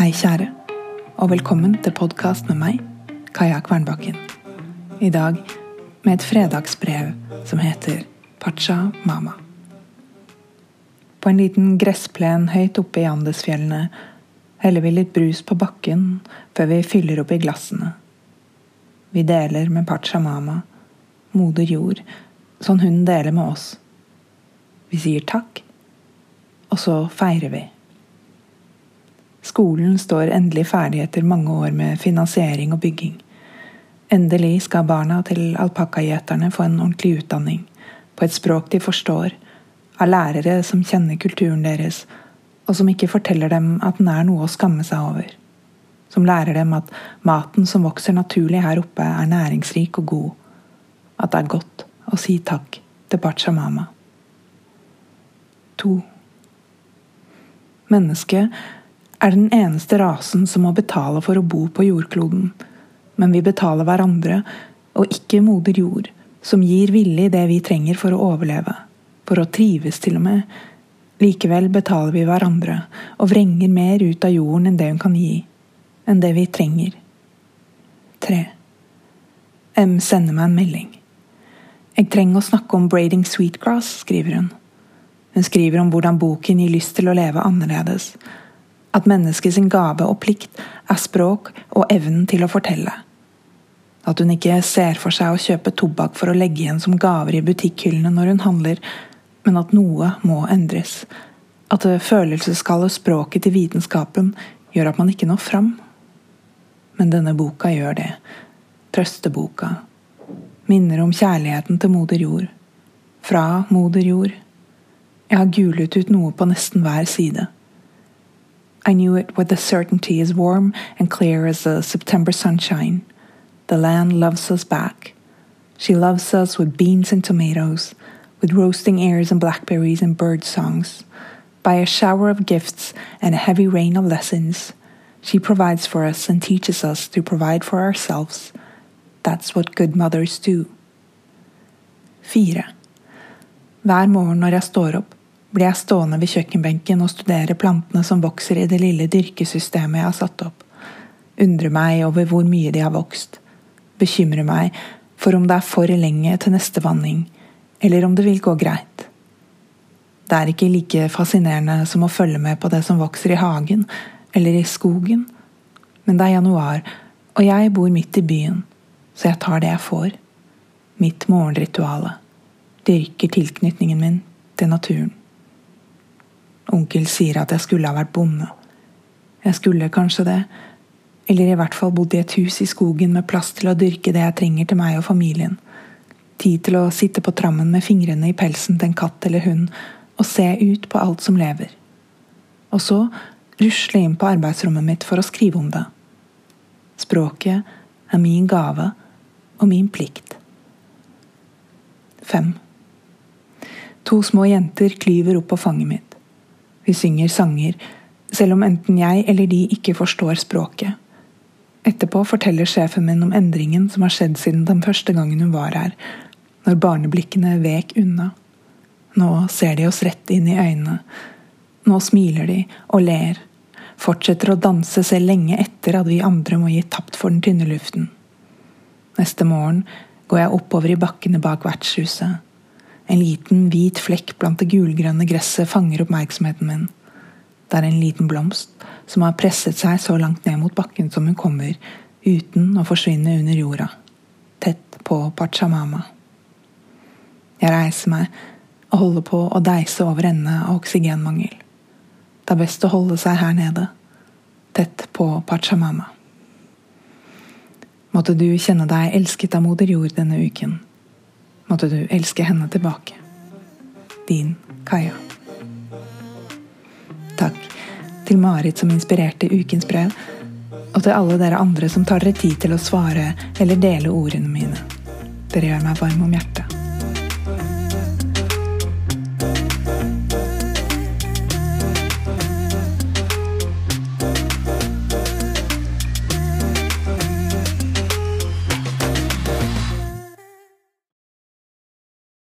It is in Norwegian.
Hei, kjære, og velkommen til podkast med meg, Kaja Kvernbakken. I dag med et fredagsbrev som heter Pacha Mama. På en liten gressplen høyt oppe i Andesfjellene heller vi litt brus på bakken før vi fyller opp i glassene. Vi deler med Pacha Mama, moder jord, sånn hun deler med oss. Vi sier takk, og så feirer vi. Skolen står endelig ferdig etter mange år med finansiering og bygging. Endelig skal barna til alpakkagjeterne få en ordentlig utdanning, på et språk de forstår, av lærere som kjenner kulturen deres, og som ikke forteller dem at den er noe å skamme seg over. Som lærer dem at maten som vokser naturlig her oppe, er næringsrik og god. At det er godt å si takk til Pachamama. To. Mennesket er den eneste rasen som må betale for å bo på jordkloden. Men vi betaler hverandre, og ikke moder jord, som gir villig det vi trenger for å overleve. For å trives, til og med. Likevel betaler vi hverandre, og vrenger mer ut av jorden enn det hun kan gi. Enn det vi trenger. Tre. M sender meg en melding. Jeg trenger å snakke om braiding sweetgrass, skriver hun. Hun skriver om hvordan boken gir lyst til å leve annerledes, at menneskets gave og plikt er språk og evnen til å fortelle. At hun ikke ser for seg å kjøpe tobakk for å legge igjen som gaver i butikkhyllene når hun handler, men at noe må endres. At det følelseskalde språket til vitenskapen gjør at man ikke når fram. Men denne boka gjør det. Trøsteboka. Minner om kjærligheten til moder jord. Fra moder jord. Jeg har gulet ut noe på nesten hver side. I knew it with a certainty as warm and clear as the September sunshine. The land loves us back. She loves us with beans and tomatoes, with roasting ears and blackberries and bird songs. By a shower of gifts and a heavy rain of lessons, she provides for us and teaches us to provide for ourselves. That's what good mothers do. 4. Hver morgen når jeg står opp, blir jeg stående ved kjøkkenbenken og studere plantene som vokser i det lille dyrkesystemet jeg har satt opp. Undrer meg over hvor mye de har vokst. Bekymrer meg for om det er for lenge til neste vanning, eller om det vil gå greit. Det er ikke like fascinerende som å følge med på det som vokser i hagen eller i skogen, men det er januar, og jeg bor midt i byen, så jeg tar det jeg får. Mitt morgenrituale. Dyrker tilknytningen min til naturen. Onkel sier at jeg skulle ha vært bonde. Jeg skulle kanskje det, eller i hvert fall bodd i et hus i skogen med plass til å dyrke det jeg trenger til meg og familien. Tid til å sitte på trammen med fingrene i pelsen til en katt eller hund og se ut på alt som lever. Og så rusle inn på arbeidsrommet mitt for å skrive om det. Språket er min gave og min plikt. Fem. To små jenter klyver opp på fanget mitt. Vi synger sanger, selv om enten jeg eller de ikke forstår språket. Etterpå forteller sjefen min om endringen som har skjedd siden den første gangen hun var her, når barneblikkene vek unna. Nå ser de oss rett inn i øynene. Nå smiler de og ler, fortsetter å danse selv lenge etter at vi andre må gi tapt for den tynne luften. Neste morgen går jeg oppover i bakkene bak vertshuset. En liten, hvit flekk blant det gulgrønne gresset fanger oppmerksomheten min. Det er en liten blomst som har presset seg så langt ned mot bakken som hun kommer, uten å forsvinne under jorda, tett på Pachamama. Jeg reiser meg og holder på å deise over ende av oksygenmangel. Det er best å holde seg her nede, tett på Pachamama. Måtte du kjenne deg elsket av moder jord denne uken måtte du elske henne tilbake. Din Kaja. Takk til Marit som inspirerte ukens brev, og til alle dere andre som tar dere tid til å svare eller dele ordene mine. Dere gjør meg varm om hjertet.